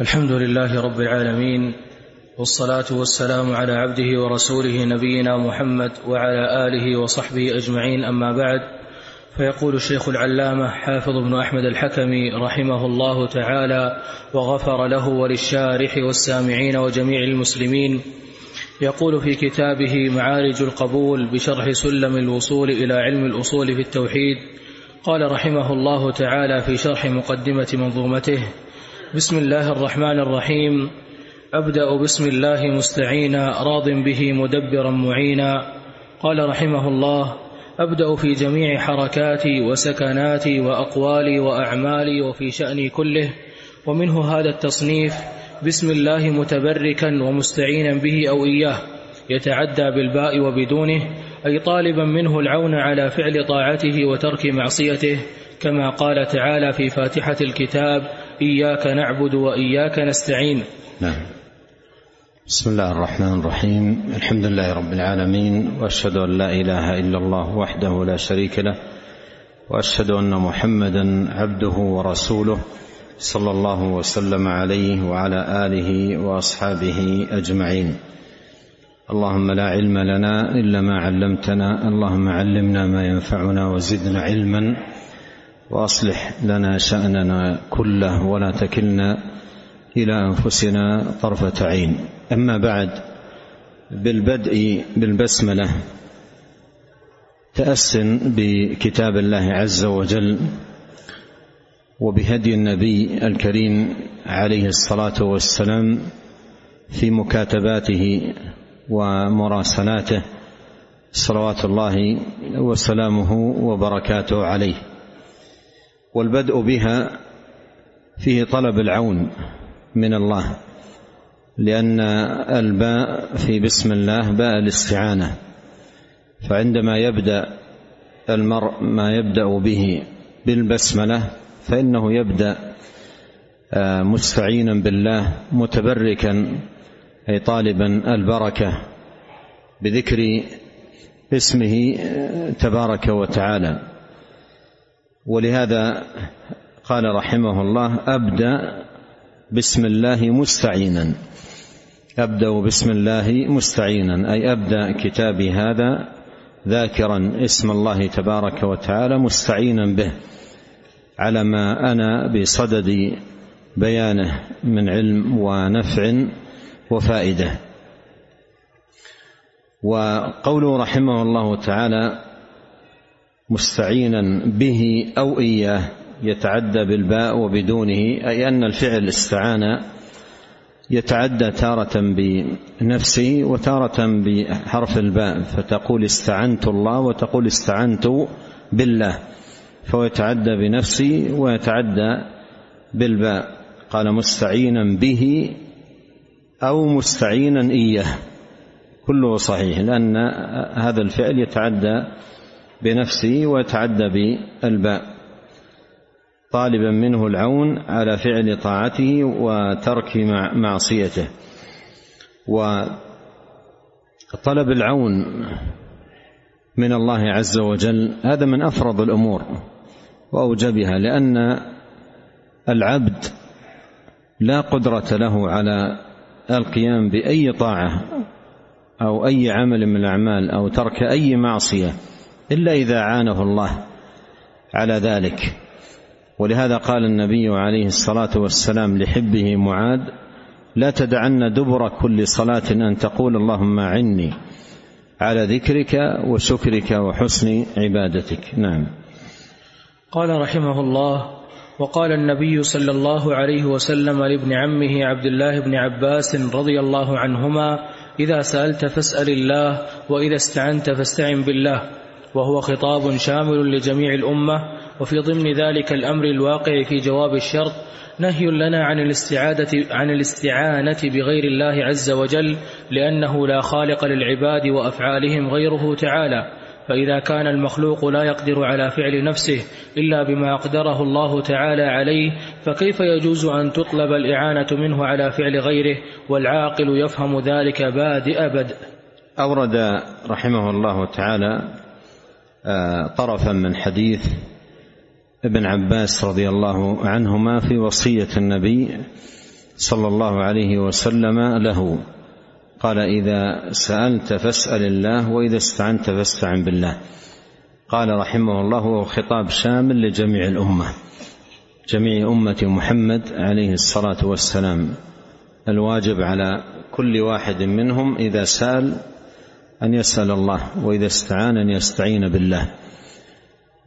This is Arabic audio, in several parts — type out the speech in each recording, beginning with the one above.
الحمد لله رب العالمين والصلاة والسلام على عبده ورسوله نبينا محمد وعلى آله وصحبه أجمعين. أما بعد فيقول الشيخ العلامة حافظ بن أحمد الحكمي رحمه الله تعالى وغفر له وللشارح والسامعين وجميع المسلمين يقول في كتابه معارج القبول بشرح سلم الوصول إلى علم الأصول في التوحيد قال رحمه الله تعالى في شرح مقدمة منظومته بسم الله الرحمن الرحيم. أبدأ بسم الله مستعينا راض به مدبرا معينا. قال رحمه الله أبدأ في جميع حركاتي وسكناتي وأقوالي وأعمالي وفي شأني كله. ومنه هذا التصنيف بسم الله متبركا ومستعينا به أو إياه. يتعدى بالباء وبدونه أي طالبا منه العون على فعل طاعته وترك معصيته كما قال تعالى في فاتحة الكتاب إياك نعبد وإياك نستعين. نعم. بسم الله الرحمن الرحيم. الحمد لله رب العالمين وأشهد أن لا إله إلا الله وحده لا شريك له وأشهد أن محمدا عبده ورسوله صلى الله وسلم عليه وعلى آله وأصحابه أجمعين. اللهم لا علم لنا إلا ما علمتنا اللهم علمنا ما ينفعنا وزدنا علما. وأصلح لنا شأننا كله ولا تكلنا إلى أنفسنا طرفة عين. أما بعد بالبدء بالبسملة تأسن بكتاب الله عز وجل وبهدي النبي الكريم عليه الصلاة والسلام في مكاتباته ومراسلاته صلوات الله وسلامه وبركاته عليه. والبدء بها فيه طلب العون من الله لأن الباء في بسم الله باء الاستعانة فعندما يبدأ المرء ما يبدأ به بالبسملة فإنه يبدأ مستعينا بالله متبركا أي طالبا البركة بذكر اسمه تبارك وتعالى. ولهذا قال رحمه الله أبدأ بسم الله مستعينا. أبدأ بسم الله مستعينا أي أبدأ كتابي هذا ذاكرا اسم الله تبارك وتعالى مستعينا به على ما أنا بصدد بيانه من علم ونفع وفائدة. وقوله رحمه الله تعالى مستعينا به أو إياه يتعدى بالباء وبدونه أي أن الفعل استعان يتعدى تارة بنفسه وتارة بحرف الباء فتقول استعنت الله وتقول استعنت بالله فهو يتعدى بنفسه ويتعدى بالباء قال مستعينا به أو مستعينا إياه كله صحيح لأن هذا الفعل يتعدى بنفسه ويتعدى بالباء. طالبا منه العون على فعل طاعته وترك معصيته. وطلب العون من الله عز وجل هذا من أفرض الأمور وأوجبها لأن العبد لا قدرة له على القيام بأي طاعة أو أي عمل من الأعمال أو ترك أي معصية. إلا إذا عانه الله على ذلك. ولهذا قال النبي عليه الصلاة والسلام لحبه معاذ لا تدعن دبر كل صلاة أن تقول اللهم اعني على ذكرك وشكرك وحسن عبادتك. نعم. قال رحمه الله وقال النبي صلى الله عليه وسلم لابن عمه عبد الله بن عباس رضي الله عنهما إذا سألت فاسأل الله وإذا استعنت فاستعن بالله. وهو خطاب شامل لجميع الأمة وفي ضمن ذلك الأمر الواقع في جواب الشرط نهي لنا عن الاستعادة عن الاستعانة بغير الله عز وجل لأنه لا خالق للعباد وأفعالهم غيره تعالى. فإذا كان المخلوق لا يقدر على فعل نفسه إلا بما أقدره الله تعالى عليه فكيف يجوز أن تطلب الإعانة منه على فعل غيره؟ والعاقل يفهم ذلك بادئ بدء. أورد رحمه الله تعالى طرفا من حديث ابن عباس رضي الله عنهما في وصية النبي صلى الله عليه وسلم له. قال إذا سألت فاسأل الله وإذا استعنت فاستعن بالله. قال رحمه الله وهو خطاب شامل لجميع الأمة جميع أمة محمد عليه الصلاة والسلام. الواجب على كل واحد منهم إذا سأل أن يسأل الله وإذا استعان أن يستعين بالله.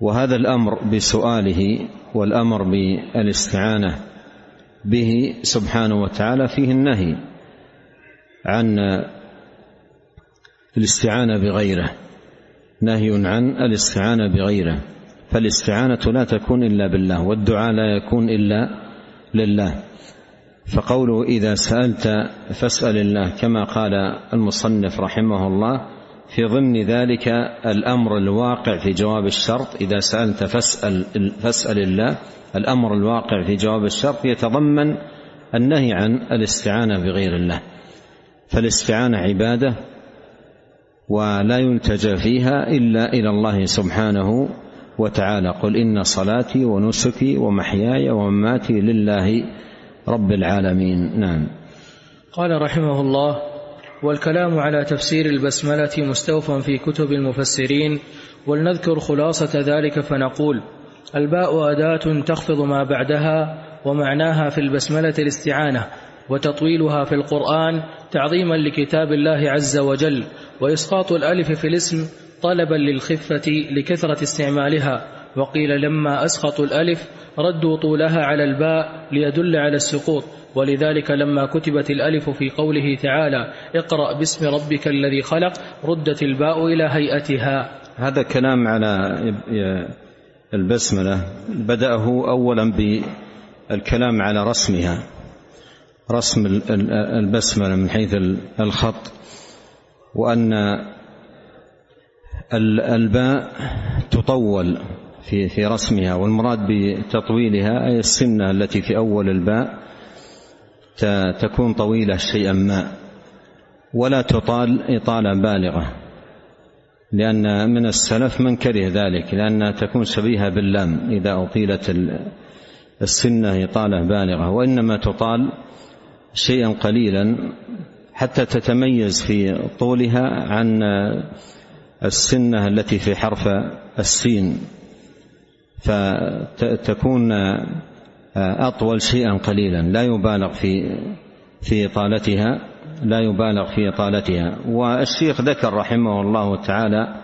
وهذا الأمر بسؤاله والأمر بالاستعانة به سبحانه وتعالى فيه النهي عن الاستعانة بغيره نهي عن الاستعانة بغيره. فالاستعانة لا تكون إلا بالله والدعاء لا يكون إلا لله. فقوله إذا سألت فاسأل الله كما قال المصنف رحمه الله في ضمن ذلك الأمر الواقع في جواب الشرط إذا سألت فاسأل فاسأل الله الأمر الواقع في جواب الشرط يتضمن النهي عن الاستعانة بغير الله. فالاستعانة عبادة ولا يلتجا فيها إلا إلى الله سبحانه وتعالى. قل إن صلاتي ونسكي ومحياي ومماتي لله رب العالمين. نعم. قال رحمه الله والكلام على تفسير البسملة مستوفى في كتب المفسرين ولنذكر خلاصة ذلك فنقول الباء أداة تخفض ما بعدها ومعناها في البسملة الاستعانة وتطويلها في القرآن تعظيما لكتاب الله عز وجل وإسقاط الألف في الاسم طلبا للخفة لكثرة استعمالها وقيل لما اسقطوا الألف ردوا طولها على الباء ليدل على السقوط ولذلك لما كتبت الألف في قوله تعالى اقرأ باسم ربك الذي خلق ردت الباء إلى هيئتها. هذا كلام على البسملة بدأه اولا بالكلام على رسمها رسم البسملة من حيث الخط وأن الباء تطول. في في رسمها والمراد بتطويلها أي السنة التي في أول الباء تكون طويلة شيئا ما ولا تطال إطالة بالغة لأن من السلف من كره ذلك لانها تكون شبيهة باللام إذا أطيلت السنة إطالة بالغة وإنما تطال شيئا قليلا حتى تتميز في طولها عن السنة التي في حرف السين. فتكون أطول شيئا قليلا. لا يبالغ في في إطالتها لا يبالغ في إطالتها. والشيخ ذكر رحمه الله تعالى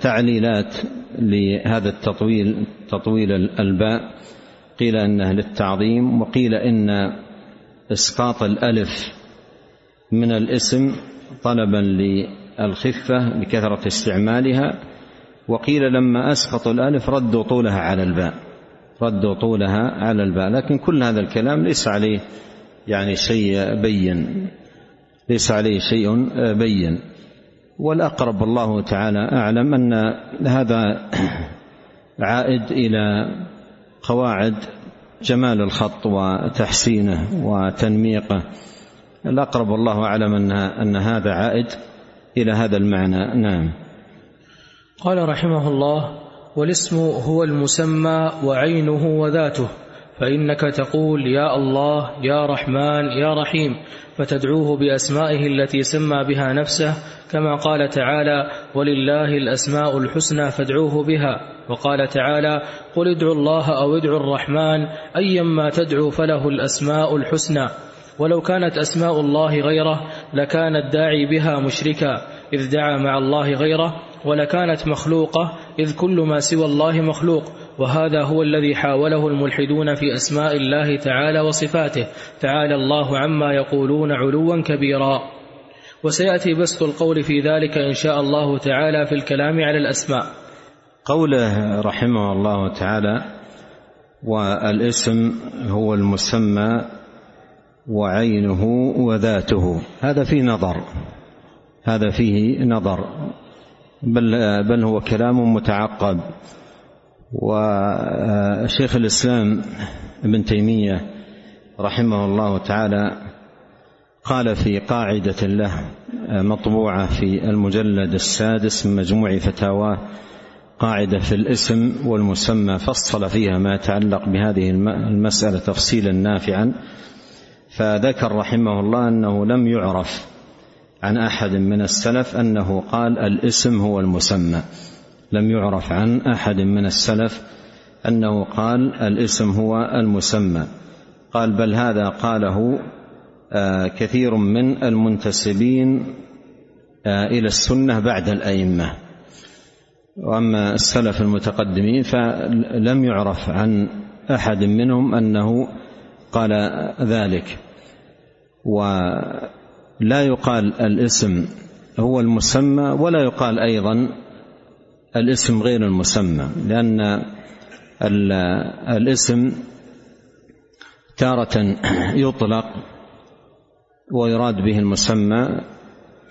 تعليلات لهذا التطويل تطويل الباء قيل إنه للتعظيم وقيل إن إسقاط الألف من الاسم طلبا للخفة لكثره استعمالها. وقيل لما أسقطوا الألف ردوا طولها على الباء. ردوا طولها على الباء. لكن كل هذا الكلام ليس عليه يعني شيء بين. ليس عليه شيء بين. والأقرب الله تعالى أعلم أن هذا عائد إلى قواعد جمال الخط وتحسينه وتنميقه. الأقرب والله أعلم أن أن هذا عائد إلى هذا المعنى. نعم. قال رحمه الله والاسم هو المسمى وعينه وذاته فإنك تقول يا الله يا رحمن يا رحيم فتدعوه بأسمائه التي سمى بها نفسه كما قال تعالى ولله الأسماء الحسنى فادعوه بها وقال تعالى قل ادعوا الله أو ادعوا الرحمن أيما تدعو فله الأسماء الحسنى ولو كانت أسماء الله غيره لكان الداعي بها مشركا إذ دعا مع الله غيره ولكانت مخلوقة إذ كل ما سوى الله مخلوق وهذا هو الذي حاوله الملحدون في أسماء الله تعالى وصفاته. تعالى الله عما يقولون علوا كبيرا. وسيأتي بسط القول في ذلك إن شاء الله تعالى في الكلام على الأسماء. قوله رحمه الله تعالى والاسم هو المسمى وعينه وذاته. هذا فيه نظر. هذا فيه نظر. بل بل هو كلام متعقب وشيخ الإسلام ابن تيمية رحمه الله تعالى قال في قاعدة له مطبوعة في المجلد السادس من مجموع فتاواه قاعدة في الاسم والمسمى فصل فيها ما يتعلق بهذه المسألة تفصيلا نافعا. فذكر رحمه الله أنه لم يعرف عن أحد من السلف أنه قال الاسم هو المسمى. لم يعرف عن أحد من السلف أنه قال الاسم هو المسمى. قال بل هذا قاله آه، كثير من المنتسبين آه، إلى السنة بعد الأئمة. وأما السلف المتقدمين فلم يعرف عن أحد منهم أنه قال ذلك. ولا يقال الاسم هو المسمى ولا يقال أيضا الاسم غير المسمى لأن الاسم تارة يطلق ويراد به المسمى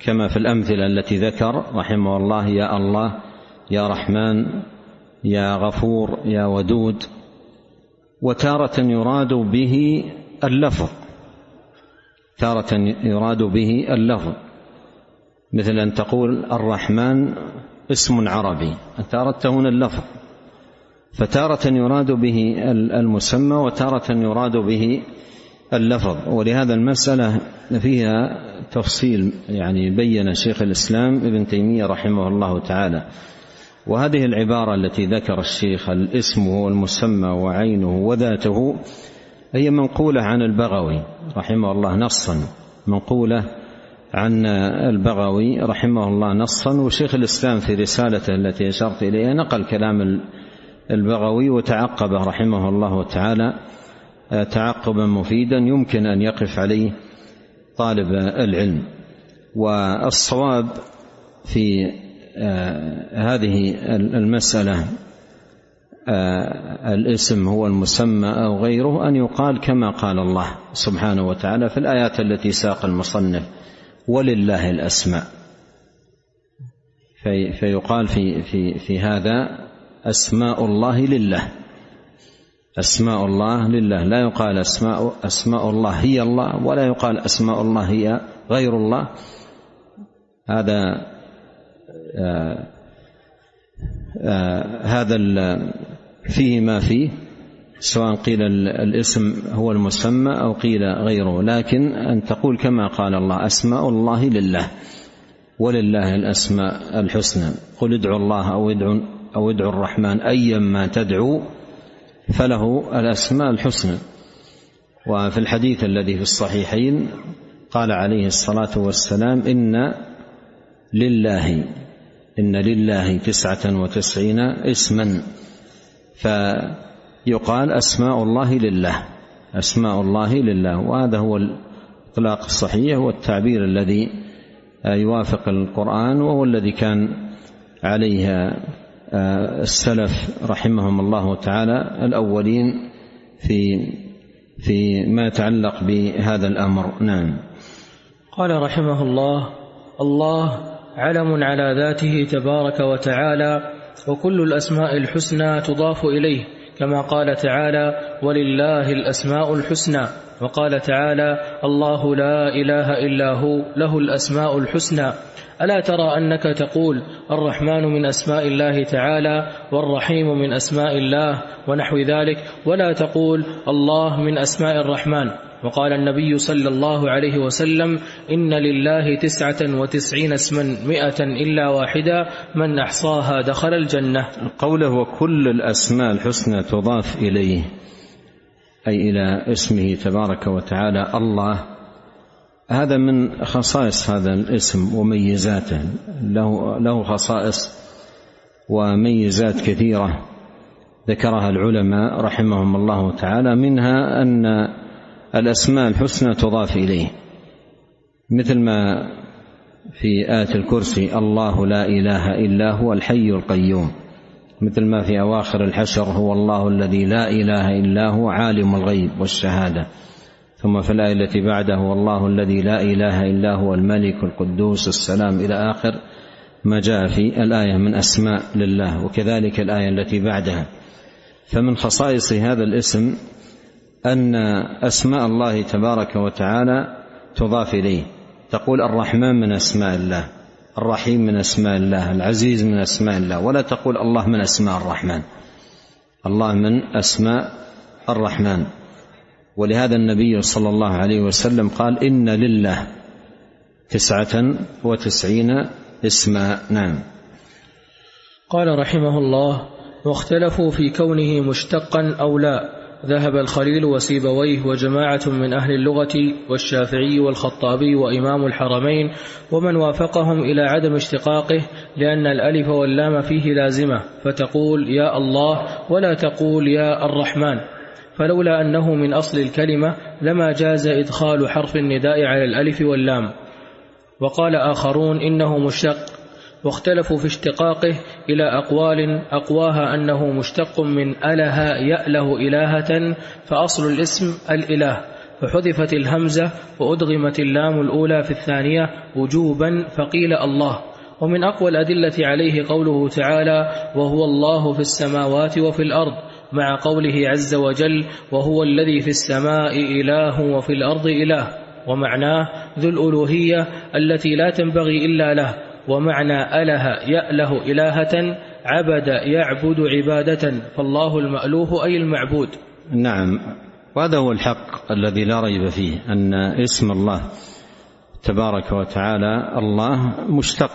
كما في الأمثلة التي ذكر رحمه الله يا الله يا رحمن يا غفور يا ودود وتارة يراد به اللفظ. تارة يراد به اللفظ مثل أن تقول الرحمن اسم عربي. أنت أردت هنا اللفظ فتارة يراد به المسمى وتارة يراد به اللفظ. ولهذا المسألة فيها تفصيل يعني بين شيخ الإسلام ابن تيمية رحمه الله تعالى. وهذه العبارة التي ذكر الشيخ الاسم هو المسمى وعينه وذاته هي منقولة عن البغوي رحمه الله نصا منقولة عن البغوي رحمه الله نصا وشيخ الإسلام في رسالته التي أشرت إليها نقل كلام البغوي وتعقبه رحمه الله تعالى تعقبا مفيدا يمكن أن يقف عليه طالب العلم. والصواب في آه، هذه المسألة آه، الاسم هو المسمى أو غيره أن يقال كما قال الله سبحانه وتعالى في الآيات التي ساق المصنف ولله الأسماء في فيقال في في في هذا أسماء الله لله أسماء الله لله. لا يقال أسماء أسماء الله هي الله ولا يقال أسماء الله هي غير الله. هذا آه آه هذا فيه ما فيه سواء قيل الاسم هو المسمى أو قيل غيره. لكن أن تقول كما قال الله أسماء الله لله ولله الأسماء الحسنى. قل ادعوا الله أو ادعوا أو ادعوا الرحمن أيا ما تدعو فله الأسماء الحسنى. وفي الحديث الذي في الصحيحين قال عليه الصلاة والسلام إن لله إن لله تسعة وتسعين اسما. فيقال أسماء الله لله أسماء الله لله وهذا هو الإطلاق الصحيح والتعبير الذي يوافق القرآن وهو الذي كان عليها آه، السلف رحمهم الله تعالى الأولين في في ما يتعلق بهذا الأمر. نعم. قال رحمه الله الله علم على ذاته تبارك وتعالى وكل الأسماء الحسنى تضاف إليه كما قال تعالى ولله الأسماء الحسنى وقال تعالى الله لا إله إلا هو له الأسماء الحسنى ألا ترى أنك تقول الرحمن من أسماء الله تعالى والرحيم من أسماء الله ونحو ذلك ولا تقول الله من أسماء الرحمن وقال النبي صلى الله عليه وسلم إن لله تسعة وتسعين اسما مئة إلا واحدة من أحصاها دخل الجنة. قوله وكل الأسماء الحسنى تضاف إليه أي إلى اسمه تبارك وتعالى الله. هذا من خصائص هذا الاسم وميزاته له له خصائص وميزات كثيرة ذكرها العلماء رحمهم الله تعالى منها أن الأسماء الحسنى تضاف إليه. مثل ما في آية الكرسي الله لا إله إلا هو الحي القيوم. مثل ما في أواخر الحشر هو الله الذي لا إله إلا هو عالم الغيب والشهادة. ثم في الآية التي بعده والله الذي لا إله إلا هو الملك القدوس السلام. إلى آخر ما جاء في الآية من أسماء لله وكذلك الآية التي بعدها. فمن خصائص هذا الاسم أن أسماء الله تبارك وتعالى تضاف إليه. تقول الرحمن من أسماء الله الرحيم من أسماء الله العزيز من أسماء الله ولا تقول الله من أسماء الرحمن. الله من أسماء الرحمن. ولهذا النبي صلى الله عليه وسلم قال إن لله تسعة وتسعين اسما. نعم. قال رحمه الله واختلفوا في كونه مشتقا أو لا. ذهب الخليل وسيبويه وجماعة من أهل اللغة والشافعي والخطابي وإمام الحرمين ومن وافقهم إلى عدم اشتقاقه لأن الألف واللام فيه لازمة فتقول يا الله ولا تقول يا الرحمن. فلولا أنه من أصل الكلمة لما جاز إدخال حرف النداء على الألف واللام. وقال آخرون إنه مشتق. واختلفوا في اشتقاقه إلى أقوال أقواها أنه مشتق من أله يأله إلهة فأصل الاسم الإله. فحذفت الهمزة وأدغمت اللام الأولى في الثانية وجوبا فقيل الله. ومن أقوى الأدلة عليه قوله تعالى وهو الله في السماوات وفي الأرض مع قوله عز وجل وهو الذي في السماء إله وفي الأرض إله ومعناه ذو الألوهية التي لا تنبغي إلا له. ومعنى أله يأله إلهة عبد يعبد عبادة فالله المألوه أي المعبود. نعم. وهذا هو الحق الذي لا ريب فيه أن اسم الله تبارك وتعالى الله مشتق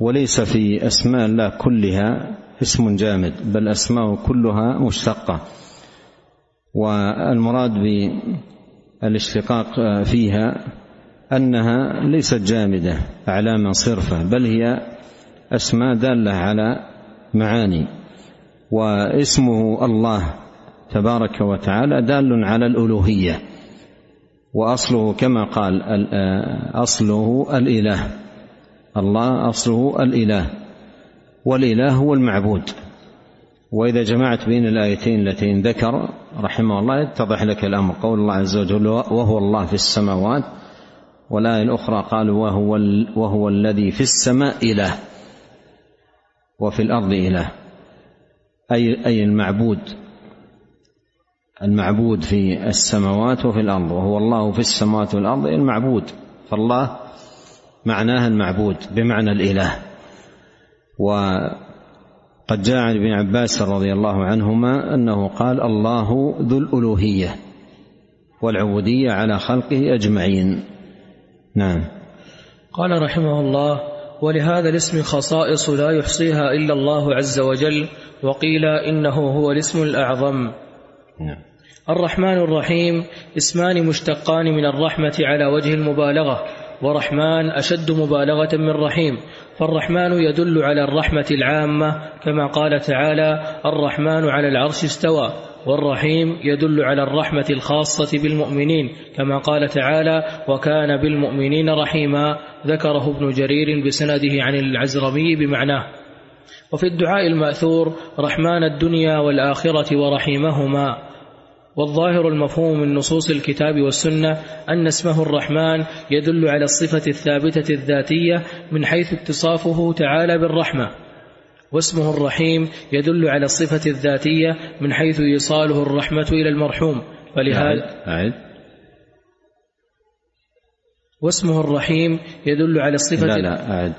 وليس في أسماء الله كلها اسم جامد بل أسماء كلها مشتقة. والمراد بالاشتقاق فيها أنها ليست جامدة أعلاما صرفة بل هي أسماء دالة على معاني واسمه الله تبارك وتعالى دال على الألوهية وأصله كما قال أصله الإله الله أصله الإله والإله هو المعبود. وإذا جمعت بين الآيتين اللتين ذكر رحمه الله يتضح لك الأمر قول الله عز وجل وهو الله في السماوات والآية الأخرى قال وهو, وهو الذي في السماء إله وفي الأرض إله. أي أي المعبود المعبود في السماوات وفي الأرض وهو الله في السماوات والأرض المعبود؟ فالله معناه المعبود بمعنى الإله. وقد جاء عن ابن عباس رضي الله عنهما أنه قال الله ذو الألوهية والعبودية على خلقه أجمعين. نعم. قال رحمه الله ولهذا الاسم خصائص لا يحصيها إلا الله عز وجل وقيل إنه هو الاسم الأعظم. نعم. الرحمن الرحيم اسمان مشتقان من الرحمة على وجه المبالغة ورحمن أشد مبالغة من رحيم. فالرحمن يدل على الرحمة العامة كما قال تعالى الرحمن على العرش استوى. والرحيم يدل على الرحمة الخاصة بالمؤمنين كما قال تعالى وكان بالمؤمنين رحيما ذكره ابن جرير بسنده عن العزرمي بمعناه. وفي الدعاء المأثور رحمن الدنيا والآخرة ورحيمهما والظاهر المفهوم من نصوص الكتاب والسنة أن اسمه الرحمن يدل على الصفة الثابتة الذاتية من حيث اتصافه تعالى بالرحمة. واسمه الرحيم يدل على الصفة الذاتية من حيث إيصاله الرحمة إلى المرحوم. فلهذا أعد. واسمه الرحيم يدل على الصفة لا لا أعد.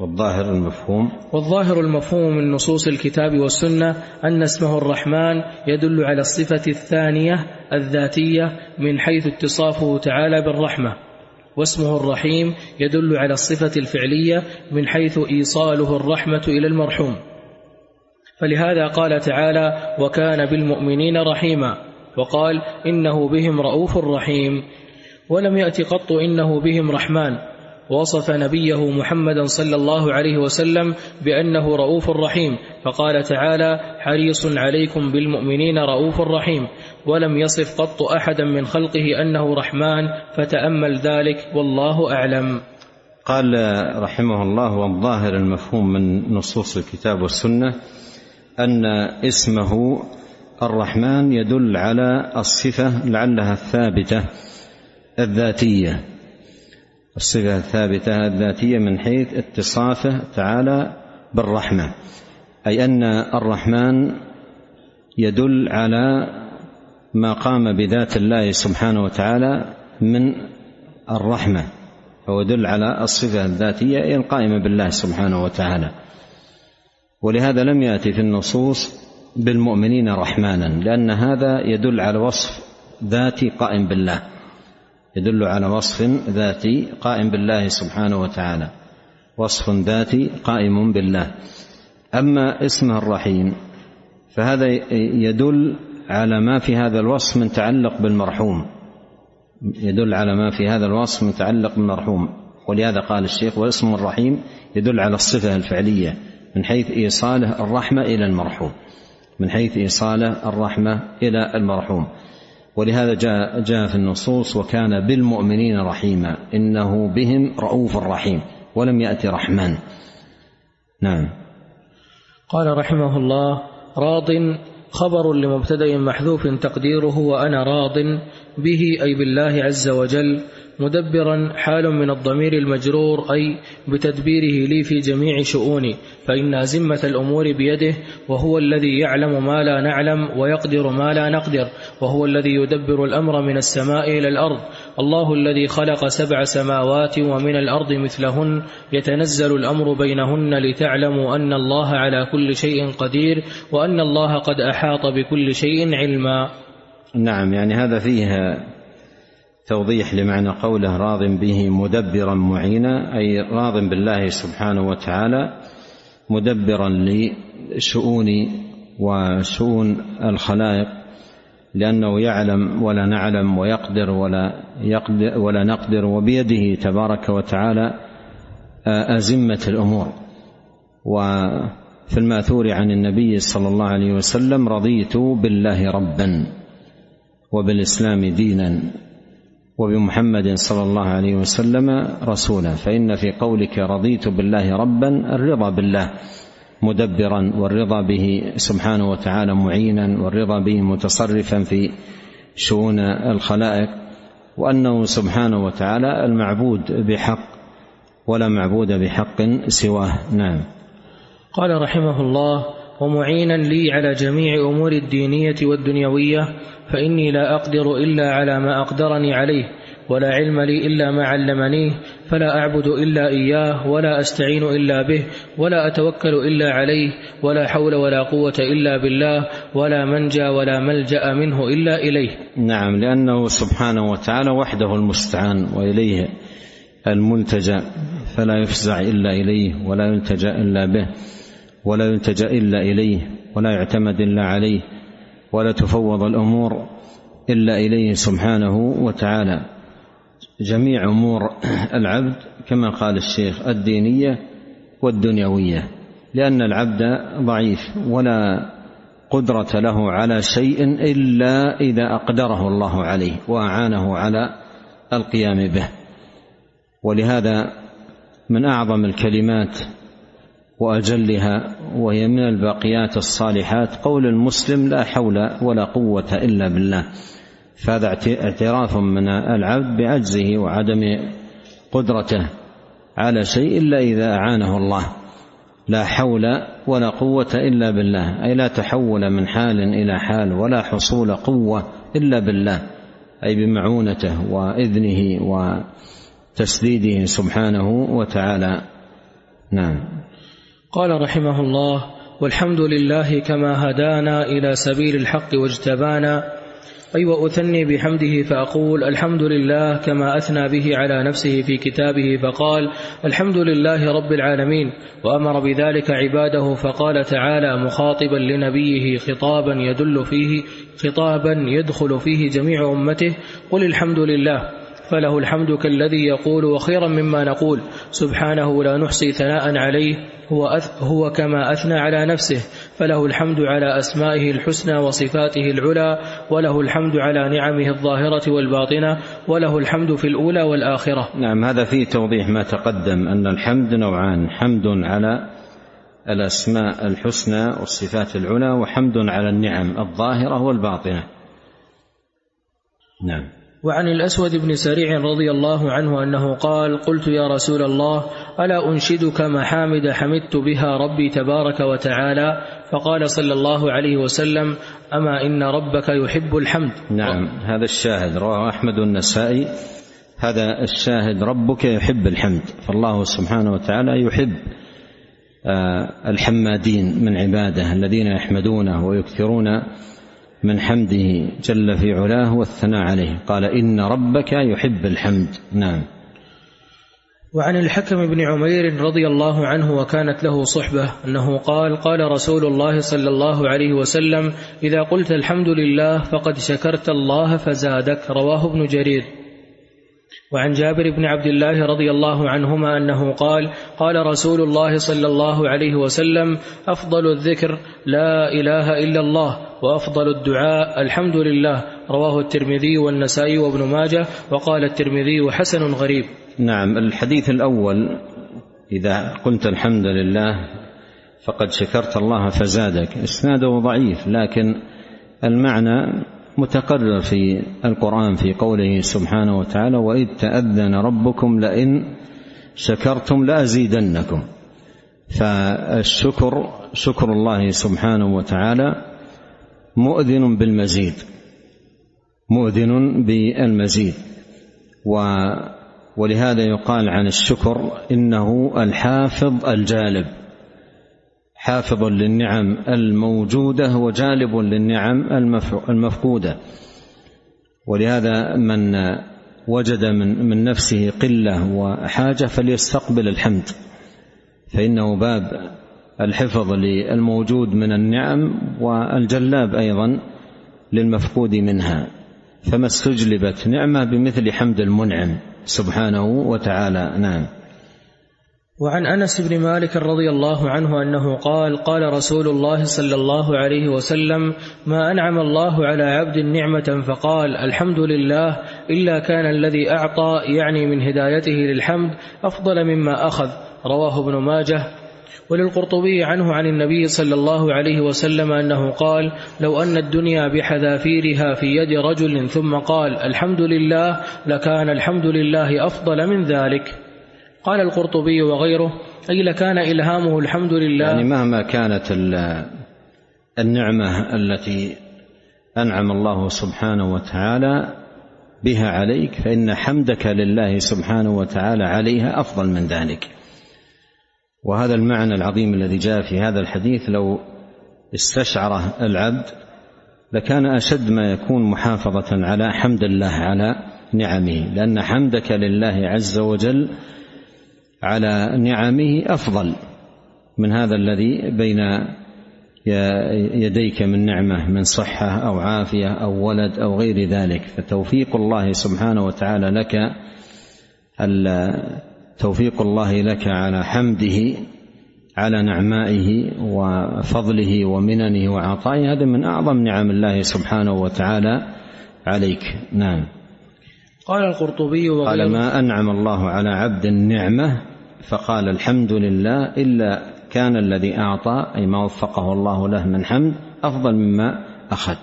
والظاهر المفهوم. والظاهر المفهوم من نصوص الكتاب والسنة أن اسمه الرحمن يدل على الصفة الثانية الذاتية من حيث اتصافه تعالى بالرحمة. واسمه الرحيم يدل على الصفة الفعلية من حيث إيصاله الرحمة إلى المرحوم. فلهذا قال تعالى وكان بالمؤمنين رحيما وقال إنه بهم رؤوف رحيم ولم يأت قط إنه بهم رحمن. وصف نبيه محمدا صلى الله عليه وسلم بأنه رؤوف رحيم فقال تعالى حريص عليكم بالمؤمنين رؤوف رحيم ولم يصف قط أحدا من خلقه أنه رحمن فتأمل ذلك والله أعلم. قال رحمه الله والظاهر المفهوم من نصوص الكتاب والسنة أن اسمه الرحمن يدل على الصفة لعلها الثابتة الذاتية. الصفة الثابتة الذاتية من حيث اتصافه تعالى بالرحمة أي أن الرحمن يدل على ما قام بذات الله سبحانه وتعالى من الرحمة فهو يدل على الصفة الذاتية القائمة بالله سبحانه وتعالى. ولهذا لم يأتي في النصوص بالمؤمنين رحمانا لأن هذا يدل على وصف ذاتي قائم بالله. يدل على وصف ذاتي قائم بالله سبحانه وتعالى. وصف ذاتي قائم بالله. أما اسمه الرحيم فهذا يدل على ما في هذا الوصف من تعلق بالمرحوم. يدل على ما في هذا الوصف متعلق بالمرحوم. ولهذا قال الشيخ واسم الرحيم يدل على الصفة الفعلية من حيث إيصاله الرحمة إلى المرحوم. من حيث إيصاله الرحمة إلى المرحوم. ولهذا جاء جاء في النصوص وكان بالمؤمنين رحيما. إنه بهم رؤوف رحيم. ولم يات رحمن. نعم. قال رحمه الله راض خبر لمبتدأ محذوف تقديره وأنا راض به أي بالله عز وجل. مدبرا حال من الضمير المجرور أي بتدبيره لي في جميع شؤوني. فإن أزمة الأمور بيده وهو الذي يعلم ما لا نعلم ويقدر ما لا نقدر. وهو الذي يدبر الأمر من السماء إلى الأرض. الله الذي خلق سبع سماوات ومن الأرض مثلهن. يتنزل الأمر بينهن لتعلموا أن الله على كل شيء قدير وأن الله قد أحاط بكل شيء علما. نعم يعني هذا فيه توضيح لمعنى قوله راض به مدبرا معينا أي راض بالله سبحانه وتعالى مدبرا لشؤون وشؤون الخلائق لأنه يعلم ولا نعلم ويقدر ولا يقدر ولا نقدر وبيده تبارك وتعالى أزمة الأمور. وفي المأثور عن النبي صلى الله عليه وسلم رضيت بالله ربا وبالإسلام دينا. وبمحمد صلى الله عليه وسلم رسولا. فإن في قولك رضيت بالله ربا الرضا بالله مدبرا والرضا به سبحانه وتعالى معينا والرضا به متصرفا في شؤون الخلائق وأنه سبحانه وتعالى المعبود بحق ولا معبود بحق سواه. نعم. قال رحمه الله ومعينا لي على جميع أمور الدينية والدنيوية فإني لا أقدر إلا على ما أقدرني عليه ولا علم لي إلا ما علمنيه فلا أعبد إلا إياه ولا أستعين إلا به ولا أتوكل إلا عليه ولا حول ولا قوة إلا بالله ولا منجا ولا ملجأ منه إلا إليه. نعم لأنه سبحانه وتعالى وحده المستعان وإليه الملتجأ فلا يفزع إلا إليه ولا يلتجأ إلا به. ولا يلتجا إلا إليه ولا يعتمد إلا عليه ولا تفوض الأمور إلا إليه سبحانه وتعالى. جميع أمور العبد كما قال الشيخ الدينية والدنيوية لأن العبد ضعيف ولا قدرة له على شيء إلا إذا أقدره الله عليه وأعانه على القيام به. ولهذا من أعظم الكلمات وأجلها وهي من الباقيات الصالحات. قول المسلم لا حول ولا قوة إلا بالله. فهذا اعتراف من العبد بعجزه وعدم قدرته على شيء إلا إذا أعانه الله. لا حول ولا قوة إلا بالله. أي لا تحول من حال إلى حال ولا حصول قوة إلا بالله. أي بمعونته وإذنه وتسديده سبحانه وتعالى. نعم. قال رحمه الله والحمد لله كما هدانا إلى سبيل الحق واجتبانا. اي أيوة واثني بحمده فأقول الحمد لله كما أثنى به على نفسه في كتابه فقال الحمد لله رب العالمين وأمر بذلك عباده فقال تعالى مخاطبا لنبيه خطابا يدل فيه خطابا يدخل فيه جميع أمته قل الحمد لله. فله الحمد كالذي يقول وخيرا مما نقول سبحانه لا نحصي ثناء عليه هو, هو كما أثنى على نفسه فله الحمد على أسمائه الحسنى وصفاته العلى وله الحمد على نعمه الظاهرة والباطنة وله الحمد في الأولى والآخرة. نعم هذا فيه توضيح ما تقدم أن الحمد نوعان حمد على الأسماء الحسنى والصفات العلى وحمد على النعم الظاهرة والباطنة. نعم. وعن الأسود بن سريع رضي الله عنه أنه قال قلت يا رسول الله ألا أنشدك محامد حمدت بها ربي تبارك وتعالى؟ فقال صلى الله عليه وسلم أما إن ربك يحب الحمد. نعم هذا الشاهد رواه أحمد النسائي هذا الشاهد ربك يحب الحمد فالله سبحانه وتعالى يحب آه، الحمادين من عباده الذين يحمدونه ويكثرون من حمده جل في علاه والثناء عليه. قال إن ربك يحب الحمد. نعم. وعن الحكم بن عمير رضي الله عنه وكانت له صحبة أنه قال قال رسول الله صلى الله عليه وسلم إذا قلت الحمد لله فقد شكرت الله فزادك. رواه ابن جرير. وعن جابر بن عبد الله رضي الله عنهما أنه قال قال رسول الله صلى الله عليه وسلم أفضل الذكر لا إله إلا الله وأفضل الدعاء الحمد لله رواه الترمذي والنسائي وابن ماجه وقال الترمذي حسن غريب. نعم الحديث الأول إذا قلت الحمد لله فقد شكرت الله فزادك. إسناده ضعيف لكن المعنى متقرر في القرآن في قوله سبحانه وتعالى وإذ تأذن ربكم لئن شكرتم لأزيدنكم. فالشكر شكر الله سبحانه وتعالى مؤذن بالمزيد مؤذن بالمزيد. و ولهذا يقال عن الشكر إنه الحافظ الجالب. حافظ للنعم الموجودة وجالب للنعم المفقودة. ولهذا من وجد من من نفسه قلة وحاجة فليستقبل الحمد. فإنه باب الحفظ للموجود من النعم والجلاب أيضا للمفقود منها. فما استجلبت نعمة بمثل حمد المنعم. سبحانه وتعالى نعم. وعن أنس بن مالك رضي الله عنه أنه قال قال رسول الله صلى الله عليه وسلم ما أنعم الله على عبد نعمة فقال الحمد لله إلا كان الذي أعطى يعني من هدايته للحمد أفضل مما أخذ. رواه ابن ماجه. وللقرطبي عنه عن النبي صلى الله عليه وسلم أنه قال لو أن الدنيا بحذافيرها في يد رجل ثم قال الحمد لله لكان الحمد لله أفضل من ذلك. قال القرطبي وغيره أي لكان إلهامه الحمد لله. يعني مهما كانت النعمة التي أنعم الله سبحانه وتعالى بها عليك فإن حمدك لله سبحانه وتعالى عليها أفضل من ذلك. وهذا المعنى العظيم الذي جاء في هذا الحديث لو استشعره العبد لكان أشد ما يكون محافظة على حمد الله على نعمه لأن حمدك لله عز وجل على نعمه أفضل من هذا الذي بين يديك من نعمة من صحة أو عافية أو ولد أو غير ذلك. فتوفيق الله سبحانه وتعالى لك توفيق الله لك على حمده على نعمائه وفضله ومننه وعطائه. هذا من أعظم نعم الله سبحانه وتعالى عليك. نعم. قال القرطبي قال ما أنعم الله على عبد النعمة فقال الحمد لله إلا كان الذي أعطى أي ما وفقه الله له من حمد أفضل مما أخذ.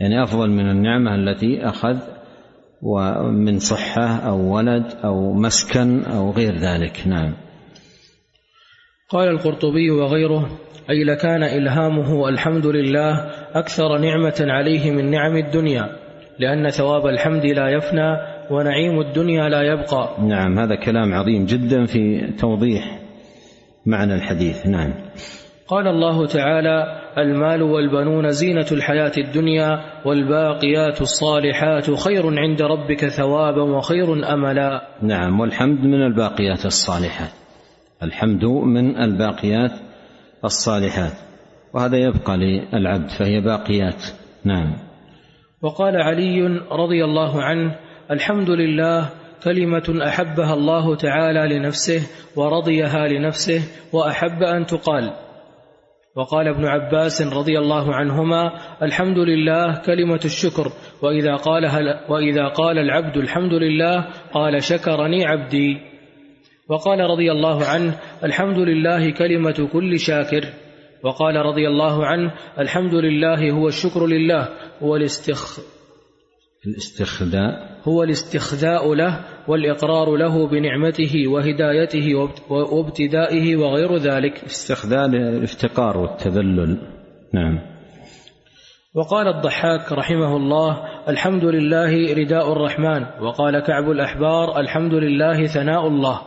يعني أفضل من النعمة التي أخذ ومن صحة أو ولد أو مسكن أو غير ذلك. نعم. قال القرطبي وغيره أي لكان إلهامه الحمد لله أكثر نعمة عليه من نعم الدنيا لأن ثواب الحمد لا يفنى ونعيم الدنيا لا يبقى. نعم هذا كلام عظيم جدا في توضيح معنى الحديث. نعم. قال الله تعالى المال والبنون زينة الحياة الدنيا والباقيات الصالحات خير عند ربك ثوابا وخير أملا. نعم والحمد من الباقيات الصالحات. الحمد من الباقيات الصالحات. وهذا يبقى للعبد فهي باقيات. نعم. وقال علي رضي الله عنه الحمد لله كلمة أحبها الله تعالى لنفسه ورضيها لنفسه وأحب أن تقال. وقال ابن عباس رضي الله عنهما الحمد لله كلمة الشكر وإذا قالها وإذا قال العبد الحمد لله قال شكرني عبدي. وقال رضي الله عنه الحمد لله كلمة كل شاكر. وقال رضي الله عنه الحمد لله هو الشكر لله هو الاستخ الاستخداء هو الاستخذاء له والإقرار له بنعمته وهدايته وابتدائه وغير ذلك. استخذاء الافتقار والتذلل. نعم. وقال الضحاك رحمه الله الحمد لله رداء الرحمن. وقال كعب الأحبار الحمد لله ثناء الله.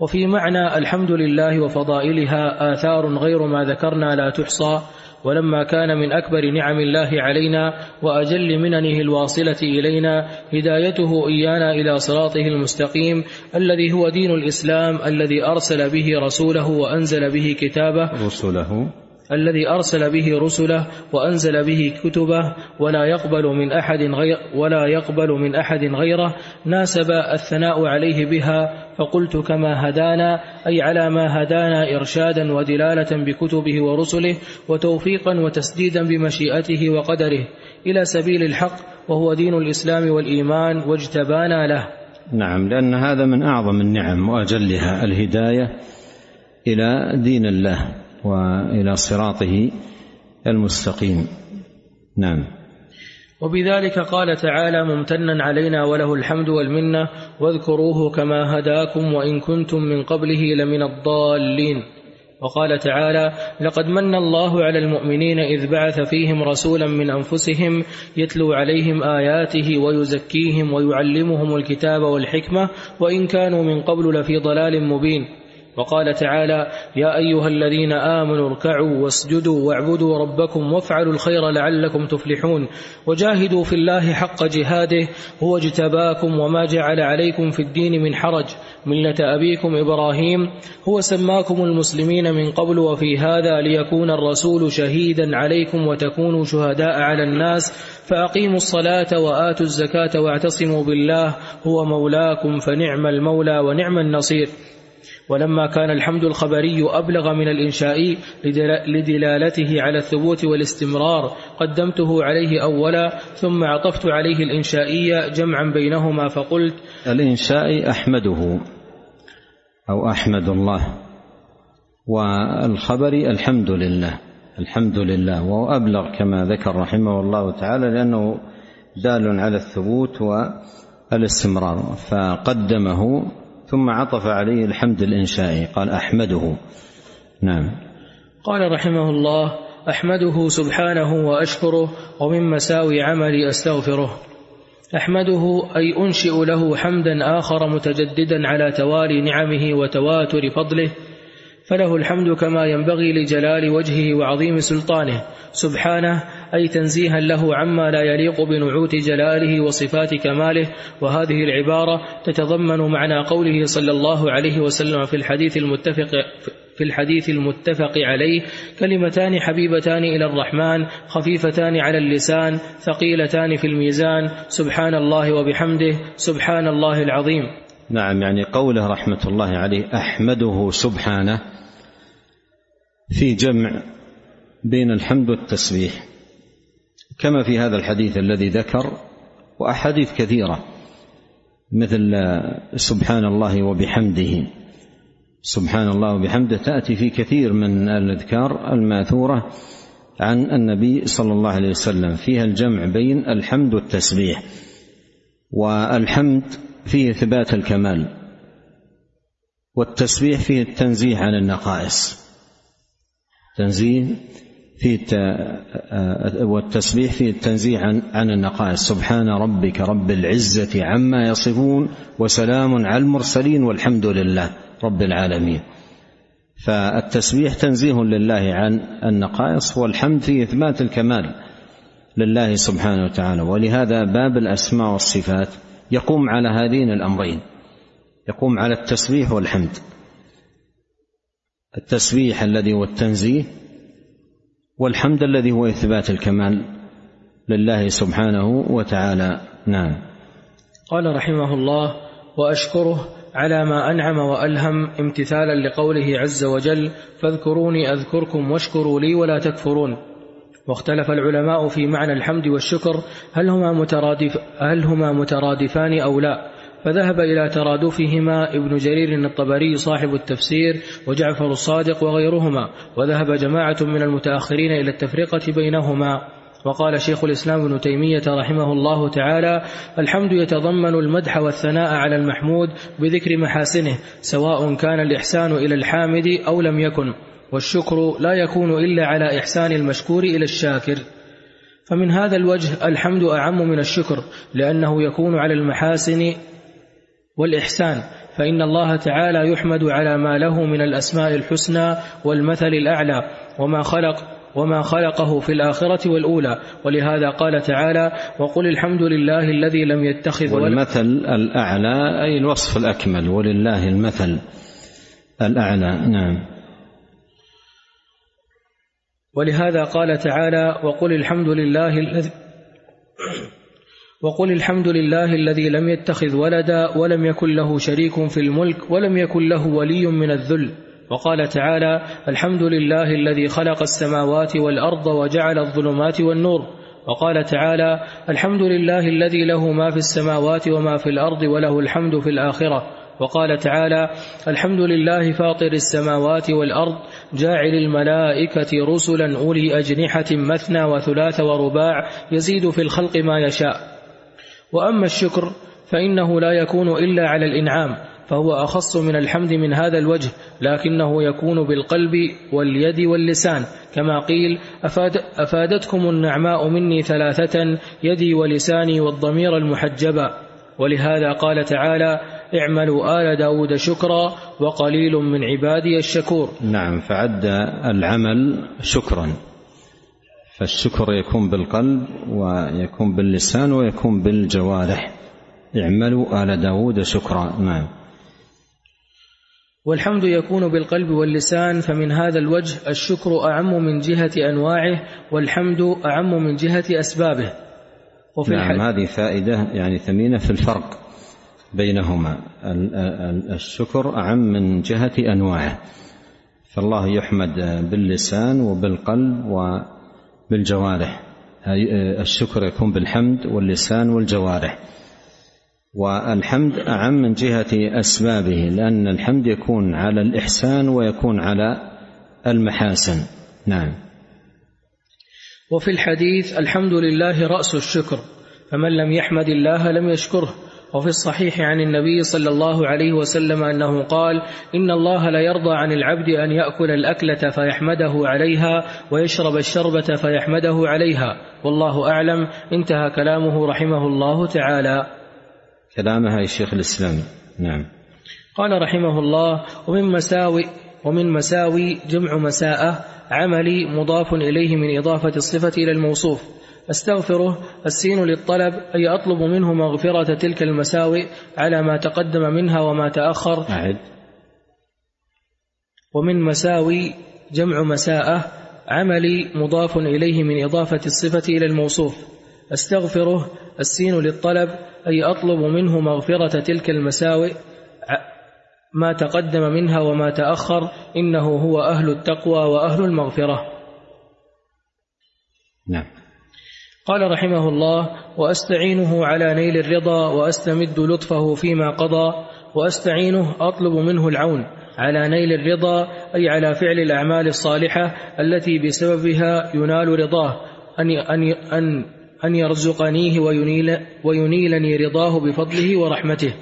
وفي معنى الحمد لله وفضائلها آثار غير ما ذكرنا لا تحصى ولما كان من أكبر نعم الله علينا وأجل مننه الواصلة إلينا هدايته إيانا إلى صراطه المستقيم الذي هو دين الإسلام الذي أرسل به رسوله وأنزل به كتابه رسله الذي أرسل به رسله وأنزل به كتبه ولا يقبل من أحد غير ولا يقبل من أحد غيره. ناسب الثناء عليه بها فقلت كما هدانا أي على ما هدانا إرشادا ودلالة بكتبه ورسله وتوفيقا وتسديدا بمشيئته وقدره. إلى سبيل الحق وهو دين الإسلام والإيمان واجتبانا له. نعم لأن هذا من أعظم النعم وأجلها الهداية إلى دين الله. وإلى صراطه المستقيم. نعم. وبذلك قال تعالى ممتنا علينا وله الحمد والمنة واذكروه كما هداكم وإن كنتم من قبله لمن الضالين. وقال تعالى لقد من الله على المؤمنين إذ بعث فيهم رسولا من أنفسهم يتلو عليهم آياته ويزكيهم ويعلمهم الكتاب والحكمة وإن كانوا من قبل لفي ضلال مبين. وقال تعالى يا أيها الذين آمنوا اركعوا واسجدوا واعبدوا ربكم وافعلوا الخير لعلكم تفلحون وجاهدوا في الله حق جهاده هو اجتباكم وما جعل عليكم في الدين من حرج. ملة أبيكم إبراهيم هو سماكم المسلمين من قبل وفي هذا ليكون الرسول شهيدا عليكم وتكونوا شهداء على الناس. فأقيموا الصلاة وآتوا الزكاة واعتصموا بالله هو مولاكم فنعم المولى ونعم النصير. ولما كان الحمد الخبري أبلغ من الإنشائي لدلالته على الثبوت والاستمرار قدمته عليه أولا ثم عطفت عليه الإنشائي جمعا بينهما فقلت الإنشائي أحمده أو أحمد الله والخبر الحمد لله الحمد لله وهو أبلغ كما ذكر رحمه الله تعالى لأنه دال على الثبوت والاستمرار فقدمه ثم عطف عليه الحمد الإنشائي قال أحمده. نعم. قال رحمه الله أحمده سبحانه وأشكره ومن مساوي عملي أستغفره. أحمده أي أنشئ له حمدا آخر متجددا على توالي نعمه وتواتر فضله فله الحمد كما ينبغي لجلال وجهه وعظيم سلطانه. سبحانه أي تنزيها له عما لا يليق بنعوت جلاله وصفات كماله. وهذه العبارة تتضمن معنى قوله صلى الله عليه وسلم في الحديث المتفق في الحديث المتفق عليه كلمتان حبيبتان إلى الرحمن خفيفتان على اللسان ثقيلتان في الميزان. سبحان الله وبحمده سبحان الله العظيم. نعم يعني قوله رحمة الله عليه أحمده سبحانه في جمع بين الحمد والتسبيح. كما في هذا الحديث الذي ذكر وأحاديث كثيرة مثل سبحان الله وبحمده. سبحان الله وبحمده تأتي في كثير من الأذكار الماثورة عن النبي صلى الله عليه وسلم. فيها الجمع بين الحمد والتسبيح والحمد فيه اثبات الكمال والتسبيح فيه التنزيه عن النقائص. تنزيه في والتسبيح في التنزيه عن عن النقائص. سبحان ربك رب العزة عما يصفون وسلام على المرسلين والحمد لله رب العالمين. فالتسبيح تنزيه لله عن النقائص والحمد في إثبات الكمال لله سبحانه وتعالى. ولهذا باب الأسماء والصفات يقوم على هذين الأمرين. يقوم على التسبيح والحمد. التسبيح الذي هو التنزيه والحمد الذي هو إثبات الكمال لله سبحانه وتعالى. نعم. قال رحمه الله وأشكره على ما أنعم وألهم امتثالا لقوله عز وجل فاذكروني أذكركم واشكروا لي ولا تكفرون. واختلف العلماء في معنى الحمد والشكر هل هما مترادف هل هما مترادفان أو لا؟ فذهب إلى ترادفهما ابن جرير الطبري صاحب التفسير وجعفر الصادق وغيرهما وذهب جماعة من المتأخرين إلى التفرقة بينهما. وقال شيخ الإسلام ابن تيمية رحمه الله تعالى الحمد يتضمن المدح والثناء على المحمود بذكر محاسنه سواء كان الإحسان إلى الحامد أو لم يكن والشكر لا يكون إلا على إحسان المشكور إلى الشاكر. فمن هذا الوجه الحمد أعم من الشكر لأنه يكون على المحاسن والإحسان فإن الله تعالى يحمد على ما له من الأسماء الحسنى والمثل الأعلى وما خلق وما خلقه في الآخرة والأولى. ولهذا قال تعالى وقل الحمد لله الذي لم يتخذ والمثل الأعلى أي الوصف الأكمل ولله المثل الأعلى نعم. ولهذا قال تعالى وقل الحمد لله الذي وقل الحمد لله الذي لم يتخذ ولدا ولم يكن له شريك في الملك ولم يكن له ولي من الذل. وقال تعالى الحمد لله الذي خلق السماوات والأرض وجعل الظلمات والنور. وقال تعالى الحمد لله الذي له ما في السماوات وما في الأرض وله الحمد في الآخرة. وقال تعالى الحمد لله فاطر السماوات والأرض جاعل الملائكة رسلا أولي أجنحة مثنى وثلاث ورباع يزيد في الخلق ما يشاء. وأما الشكر فإنه لا يكون إلا على الإنعام فهو أخص من الحمد من هذا الوجه لكنه يكون بالقلب واليد واللسان. كما قيل أفاد أفادتكم النعماء مني ثلاثة يدي ولساني والضمير المحجبا ولهذا قال تعالى اعملوا آل داود شكرا وقليل من عبادي الشكور. نعم فعد العمل شكرا. فالشكر يكون بالقلب ويكون باللسان ويكون بالجوارح. اعملوا آل داود شكرا. نعم. والحمد يكون بالقلب واللسان فمن هذا الوجه الشكر أعم من جهة أنواعه والحمد أعم من جهة أسبابه. وفي نعم هذه فائدة يعني ثمينة في الفرق بينهما. الشكر أعم من جهة أنواعه. فالله يحمد باللسان وبالقلب وبالجوارح الشكر يكون بالحمد واللسان والجوارح. والحمد أعم من جهة أسبابه لأن الحمد يكون على الإحسان ويكون على المحاسن. نعم. وفي الحديث الحمد لله رأس الشكر فمن لم يحمد الله لم يشكره. وفي الصحيح عن النبي صلى الله عليه وسلم أنه قال إن الله لا يرضى عن العبد أن يأكل الأكلة فيحمده عليها ويشرب الشربة فيحمده عليها. والله أعلم. انتهى كلامه رحمه الله تعالى. كلامها يا شيخ الإسلام. نعم. قال رحمه الله ومن مساوي ومن مساوي جمع مساءة عملي مضاف إليه من إضافة الصفة إلى الموصوف. أستغفره السين للطلب أي أطلب منه مغفرة تلك المساوئ على ما تقدم منها وما تأخر. أعد ومن مساوي جمع مساءة عملي مضاف إليه من إضافة الصفة إلى الموصوف. أستغفره السين للطلب أي أطلب منه مغفرة تلك المساوئ ما تقدم منها وما تأخر. إنه هو أهل التقوى وأهل المغفرة. نعم. قال رحمه الله وأستعينه على نيل الرضا وأستمد لطفه فيما قضى وأستعينه أطلب منه العون على نيل الرضا أي على فعل الأعمال الصالحة التي بسببها ينال رضاه أن أن أن أن يرزقنيه وينيل وينيلني رضاه بفضله ورحمته.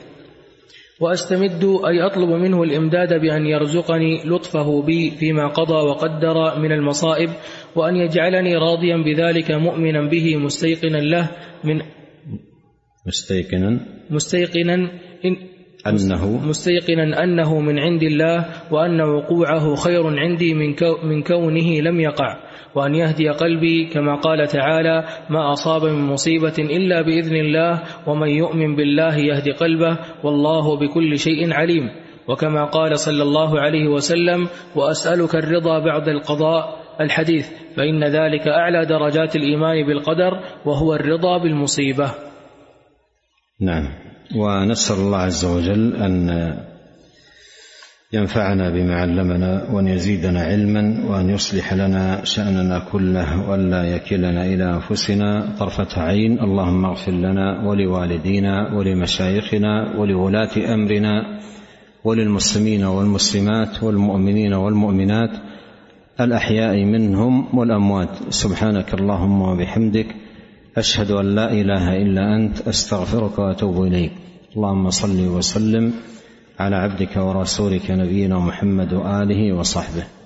وأستمد أي أطلب منه الإمداد بأن يرزقني لطفه بي فيما قضى وقدر من المصائب وأن يجعلني راضيا بذلك مؤمنا به مستيقنا له من مستيقنا. مستيقنا إن أنه مستيقنا أنه من عند الله وأن وقوعه خير عندي من, كو من كونه لم يقع وأن يهدي قلبي كما قال تعالى ما أصاب من مصيبة إلا بإذن الله ومن يؤمن بالله يهدي قلبه والله بكل شيء عليم. وكما قال صلى الله عليه وسلم وأسألك الرضا بعد القضاء. الحديث فإن ذلك أعلى درجات الإيمان بالقدر وهو الرضا بالمصيبة. نعم. ونسأل الله عز وجل أن ينفعنا بما علمنا وأن يزيدنا علما وأن يصلح لنا شأننا كله وألا يكلنا إلى أنفسنا طرفة عين. اللهم اغفر لنا ولوالدينا ولمشايخنا ولولاة أمرنا وللمسلمين والمسلمات والمؤمنين والمؤمنات الأحياء منهم والأموات. سبحانك اللهم وبحمدك. أشهد أن لا إله إلا أنت. أستغفرك وأتوب إليك. اللهم صل وسلم على عبدك ورسولك نبينا محمد وآله وصحبه.